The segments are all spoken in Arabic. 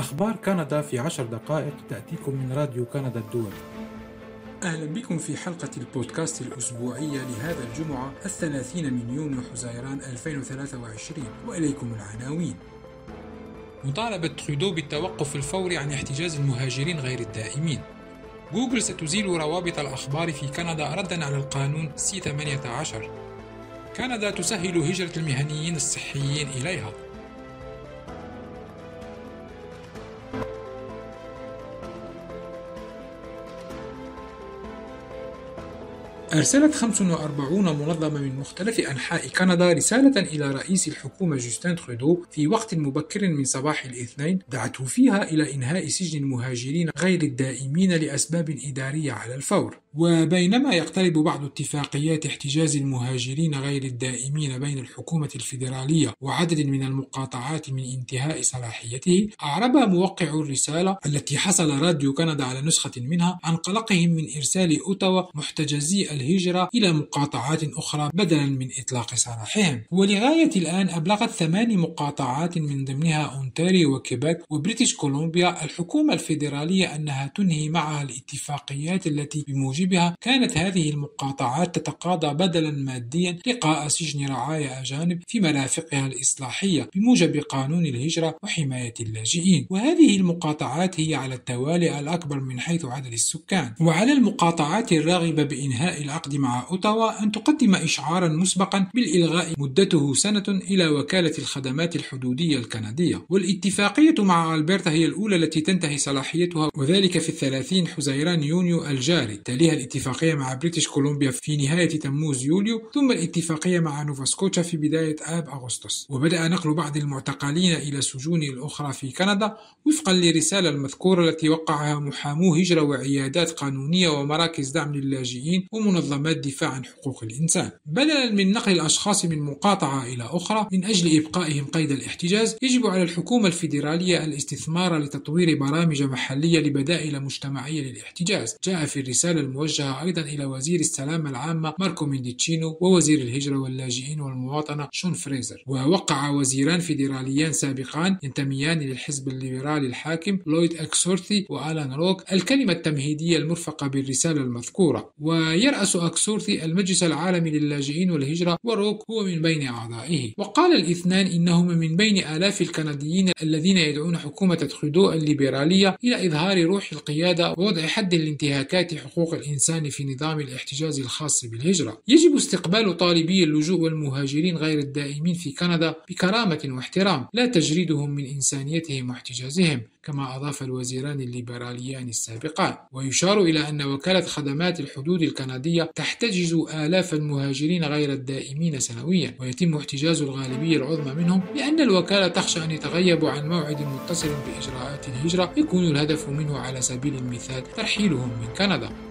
أخبار كندا في عشر دقائق تأتيكم من راديو كندا الدولي أهلا بكم في حلقة البودكاست الأسبوعية لهذا الجمعة الثلاثين من يونيو حزيران 2023 وإليكم العناوين. مطالبة ترودو بالتوقف الفوري عن احتجاز المهاجرين غير الدائمين. جوجل ستزيل روابط الأخبار في كندا ردا على القانون C 18 كندا تسهل هجرة المهنيين الصحيين إليها. أرسلت 45 منظمة من مختلف أنحاء كندا رسالة إلى رئيس الحكومة جوستين ترودو في وقت مبكر من صباح الاثنين دعته فيها إلى إنهاء سجن المهاجرين غير الدائمين لأسباب إدارية على الفور. وبينما يقترب بعض اتفاقيات احتجاز المهاجرين غير الدائمين بين الحكومة الفيدرالية وعدد من المقاطعات من انتهاء صلاحيته أعرب موقعو الرسالة التي حصل راديو كندا على نسخة منها عن قلقهم من إرسال أوتاوا محتجزي الهجرة إلى مقاطعات أخرى بدلا من إطلاق سراحهم ولغاية الآن أبلغت ثمان مقاطعات من ضمنها أونتاريو وكيبك وبريتش كولومبيا. الحكومة الفيدرالية أنها تنهي معها الاتفاقيات التي بموجبها كانت هذه المقاطعات تتقاضى بدلا ماديا لقاء سجن رعايا أجانب في مرافقها الإصلاحية بموجب قانون الهجرة وحماية اللاجئين. وهذه المقاطعات هي على التوالي الأكبر من حيث عدد السكان. وعلى المقاطعات الراغبة بإنهاء العقد مع أوتاوا أن تقدم إشعارا مسبقا بالإلغاء مدته سنة إلى وكالة الخدمات الحدودية الكندية. والاتفاقية مع ألبرتا هي الأولى التي تنتهي صلاحيتها وذلك في الثلاثين حزيران يونيو الجاري. تليها الاتفاقية مع بريتش كولومبيا في نهاية تموز يوليو ثم الاتفاقية مع نوفا سكوتشا في بداية آب أغسطس. وبدأ نقل بعض المعتقلين إلى السجون الأخرى في كندا وفقا للرسالة المذكورة التي وقعها محامو هجرة وعيادات قانونية ومراكز دعم للاجئين ومنظمات دفاع عن حقوق الإنسان. بدلا من نقل الأشخاص من مقاطعة إلى أخرى من أجل إبقائهم قيد الاحتجاز يجب على الحكومة الفيدرالية الاستثمار لتطوير برامج محلية لبدائل مجتمعية للاحتجاز. جاء في الرسالة الموجهة أيضا إلى وزير السلامة العامة ماركو مينديتشينو ووزير الهجرة واللاجئين والمواطنة شون فريزر. ووقع وزيران فيدراليان سابقان ينتميان للحزب الليبرالي الحاكم لويد أكسورثي وآلان روك الكلمة التمهيدية المرفقة بالرسالة المذكورة. ويرأس أكسورثي المجلس العالمي للاجئين والهجرة وروك هو من بين أعضائه. وقال الاثنان إنهما من بين آلاف الكنديين الذين يدعون حكومة ترودو الليبرالية إلى إظهار روح القيادة ووضع حد لانتهاكات حقوق الإنسان في نظام الاحتجاز الخاص بالهجرة. يجب استقبال طالبي اللجوء والمهاجرين غير الدائمين في كندا بكرامة واحترام لا تجريدهم من إنسانيتهم واحتجازهم كما أضاف الوزيران الليبراليان السابقان. ويشار إلى أن وكالة خدمات الحدود الكندية تحتجز آلاف المهاجرين غير الدائمين سنويا ويتم احتجاز الغالبية العظمى منهم لأن الوكالة تخشى أن يتغيبوا عن موعد متصل بإجراءات الهجرة يكون الهدف منه على سبيل المثال ترحيلهم من كندا.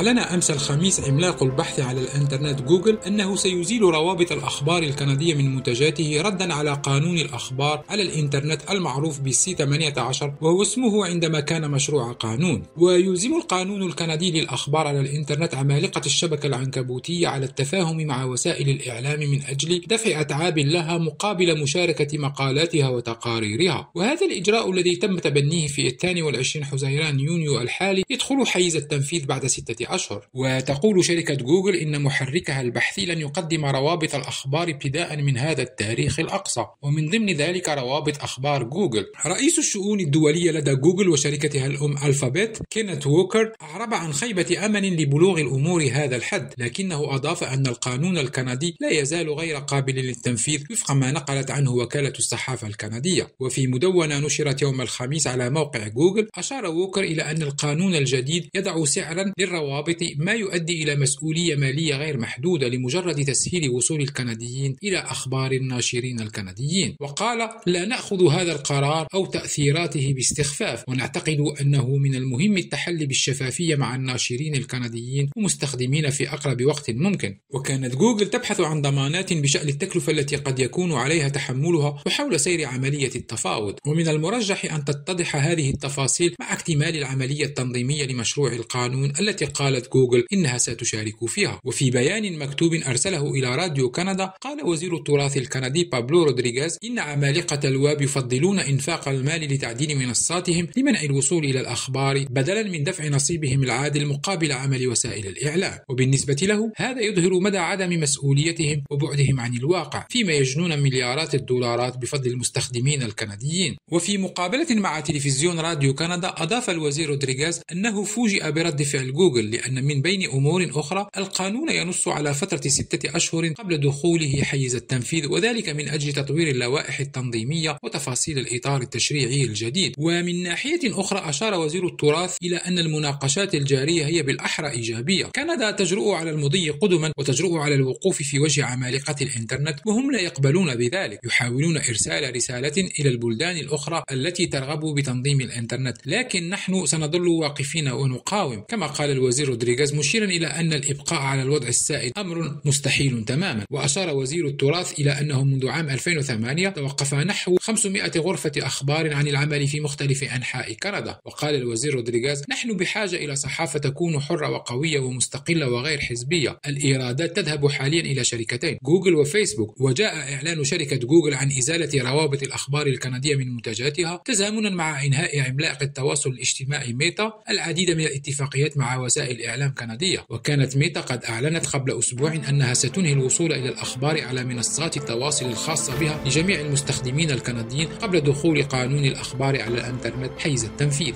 أعلن أمس الخميس عملاق البحث على الإنترنت جوجل أنه سيزيل روابط الأخبار الكندية من منتجاته ردا على قانون الأخبار على الإنترنت المعروف بال C 18 وهو اسمه عندما كان مشروع قانون. ويلزم القانون الكندي للأخبار على الإنترنت عمالقة الشبكة العنكبوتية على التفاهم مع وسائل الإعلام من أجل دفع أتعاب لها مقابل مشاركة مقالاتها وتقاريرها. وهذا الإجراء الذي تم تبنيه في الثاني والعشرين حزيران يونيو الحالي يدخل حيز التنفيذ بعد ستة أشهر. وتقول شركة جوجل إن محركها البحثي لن يقدم روابط الأخبار ابتداء من هذا التاريخ الأقصى. ومن ضمن ذلك روابط أخبار جوجل. رئيس الشؤون الدولية لدى جوجل وشركتها الأم ألفابت كينيث ووكر أعرب عن خيبة أمل لبلوغ الأمور هذا الحد لكنه أضاف أن القانون الكندي لا يزال غير قابل للتنفيذ وفق ما نقلت عنه وكالة الصحافة الكندية. وفي مدونة نشرت يوم الخميس على موقع جوجل أشار ووكر إلى أن القانون الجديد يضع سعرا للروابط الروابط ما يؤدي إلى مسؤولية مالية غير محدودة لمجرد تسهيل وصول الكنديين إلى أخبار الناشرين الكنديين. وقال لا نأخذ هذا القرار أو تأثيراته باستخفاف ونعتقد أنه من المهم التحلي بالشفافية مع الناشرين الكنديين ومستخدمينا في أقرب وقت ممكن. وكانت جوجل تبحث عن ضمانات بشأن التكلفة التي قد يكون عليها تحملها وحول سير عملية التفاوض. ومن المرجح أن تتضح هذه التفاصيل مع اكتمال العملية التنظيمية لمشروع القانون التي قال قالت جوجل إنها ستشارك فيها. وفي بيان مكتوب أرسله إلى راديو كندا قال وزير التراث الكندي بابلو رودريغيز إن عمالقة الواب يفضلون إنفاق المال لتعديل منصاتهم لمنع الوصول إلى الأخبار بدلا من دفع نصيبهم العادل مقابل عمل وسائل الإعلام. وبالنسبة له هذا يظهر مدى عدم مسؤوليتهم وبعدهم عن الواقع فيما يجنون مليارات الدولارات بفضل المستخدمين الكنديين. وفي مقابلة مع تلفزيون راديو كندا أضاف الوزير رودريغيز أنه فوجئ برد فعل جوجل لأن من بين أمور أخرى القانون ينص على فترة ستة أشهر قبل دخوله حيز التنفيذ وذلك من أجل تطوير اللوائح التنظيمية وتفاصيل الإطار التشريعي الجديد. ومن ناحية أخرى أشار وزير التراث إلى أن المناقشات الجارية هي بالأحرى إيجابية. كندا تجرؤ على المضي قدما وتجرؤ على الوقوف في وجه عمالقة الإنترنت وهم لا يقبلون بذلك. يحاولون إرسال رسالة إلى البلدان الأخرى التي ترغب بتنظيم الإنترنت. لكن نحن سنظل واقفين ونقاوم. كما قال الوزير رودريغيز مشيرا إلى أن الإبقاء على الوضع السائد أمر مستحيل تماما وأشار وزير التراث إلى أنه منذ عام 2008 توقف نحو 500 غرفة أخبار عن العمل في مختلف أنحاء كندا. وقال الوزير رودريغيز نحن بحاجة إلى صحافة تكون حرة وقوية ومستقلة وغير حزبية. الإيرادات تذهب حاليا إلى شركتين جوجل وفيسبوك. وجاء إعلان شركة جوجل عن إزالة روابط الأخبار الكندية من منتجاتها تزامنا مع إنهاء عملاق التواصل الاجتماعي ميتا العديد من الاتفاقيات مع وسائل إعلام كندية. وكانت ميتا قد أعلنت قبل أسبوع أنها ستنهي الوصول إلى الأخبار على منصات التواصل الخاصة بها لجميع المستخدمين الكنديين قبل دخول قانون الأخبار على الإنترنت حيز التنفيذ.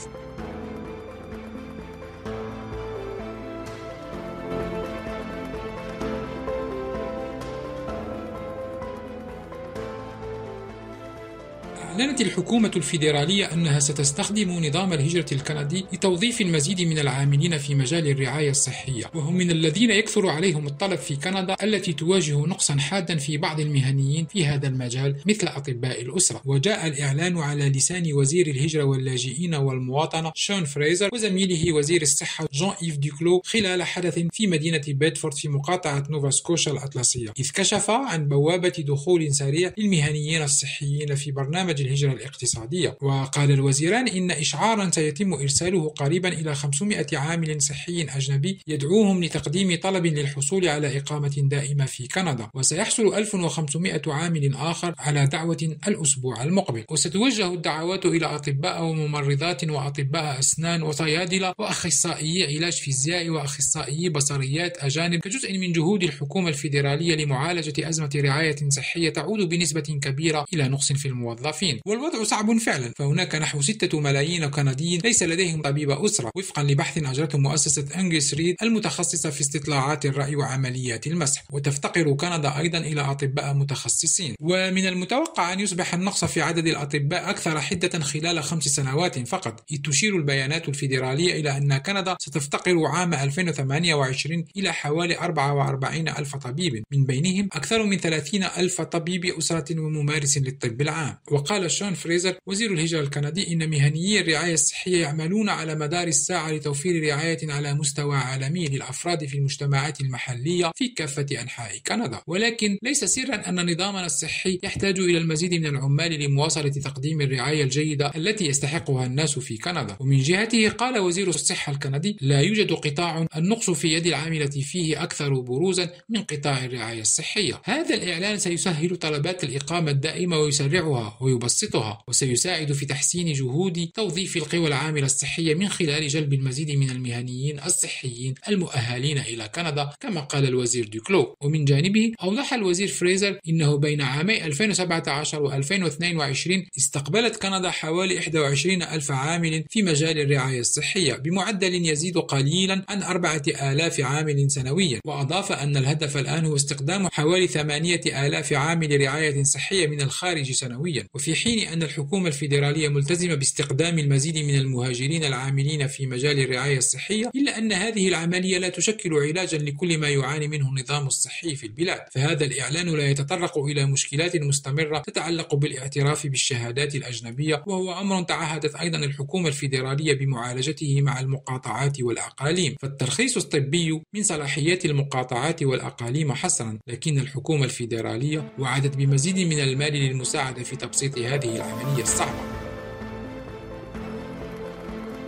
أعلنت الحكومة الفيدرالية أنها ستستخدم نظام الهجرة الكندي لتوظيف المزيد من العاملين في مجال الرعاية الصحية. وهم من الذين يكثر عليهم الطلب في كندا التي تواجه نقصا حادا في بعض المهنيين في هذا المجال مثل أطباء الأسرة. وجاء الإعلان على لسان وزير الهجرة واللاجئين والمواطنة شون فريزر وزميله وزير الصحة جون إيف ديكلو خلال حدث في مدينة بيدفورد في مقاطعة نوفا سكوشا الأطلسية. إذ كشف عن بوابة دخول سريع للمهنيين الصحيين في برنامج الهجرة الاقتصادية. وقال الوزيران إن إشعارا سيتم إرساله قريبا إلى 500 عامل صحي أجنبي يدعوهم لتقديم طلب للحصول على إقامة دائمة في كندا. وسيحصل 1500 عامل آخر على دعوة الأسبوع المقبل. وستوجه الدعوات إلى أطباء وممرضات وأطباء أسنان وصيادلة وأخصائيي علاج فيزيائي وأخصائيي بصريات أجانب كجزء من جهود الحكومة الفيدرالية لمعالجة أزمة رعاية صحية تعود بنسبة كبيرة إلى نقص في الموظفين. الملايين والوضع صعب فعلا. فهناك نحو 6 ملايين كنديين ليس لديهم طبيب أسرة. وفقا لبحث أجرته مؤسسة أنجلس ريد المتخصصة في استطلاعات الرأي وعمليات المسح. وتفتقر كندا أيضا إلى أطباء متخصصين. ومن المتوقع أن يصبح النقص في عدد الأطباء أكثر حدة خلال خمس سنوات فقط. إذ تشير البيانات الفيدرالية إلى أن كندا ستفتقر عام 2028 إلى حوالي 44 ألف طبيب. من بينهم أكثر من 30 ألف طبيب أسرة وممارس للطب العام. وقال قال شون فريزر وزير الهجرة الكندي إن مهنيي الرعاية الصحية يعملون على مدار الساعة لتوفير رعاية على مستوى عالمي للأفراد في المجتمعات المحلية في كافة أنحاء كندا. ولكن ليس سرا أن نظامنا الصحي يحتاج إلى المزيد من العمال لمواصلة تقديم الرعاية الجيدة التي يستحقها الناس في كندا. ومن جهته قال وزير الصحة الكندي لا يوجد قطاع النقص في يد العاملة فيه أكثر بروزا من قطاع الرعاية الصحية. هذا الإعلان سيسهل طلبات الإقامة الدائمة ويسرعها ويبسطها. متوسطها وسيساعد في تحسين جهود توظيف القوى العاملة الصحية من خلال جلب المزيد من المهنيين الصحيين المؤهلين إلى كندا كما قال الوزير دوكلو ومن جانبه أوضح الوزير فريزر إنه بين عامي 2017 و 2022 استقبلت كندا حوالي 21 ألف عامل في مجال الرعاية الصحية بمعدل يزيد قليلا عن 4000 عامل سنويا. وأضاف أن الهدف الآن هو استخدام حوالي 8000 عامل رعاية صحية من الخارج سنويا. وفي حين أن الحكومة الفيدرالية ملتزمة باستخدام المزيد من المهاجرين العاملين في مجال الرعاية الصحية إلا أن هذه العملية لا تشكل علاجا لكل ما يعاني منه النظام الصحي في البلاد. فهذا الإعلان لا يتطرق إلى مشكلات مستمرة تتعلق بالاعتراف بالشهادات الأجنبية وهو أمر تعهدت أيضا الحكومة الفيدرالية بمعالجته مع المقاطعات والأقاليم. فالترخيص الطبي من صلاحيات المقاطعات والأقاليم حصرا لكن الحكومة الفيدرالية وعدت بمزيد من المال للمساعدة في تبسيط هذه العملية الصعبة.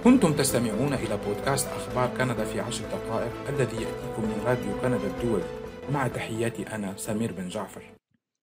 كنتم تستمعون إلى بودكاست أخبار كندا في عشر دقائق الذي يأتيكم من راديو كندا الدولي. مع تحياتي أنا سمير بن جعفر.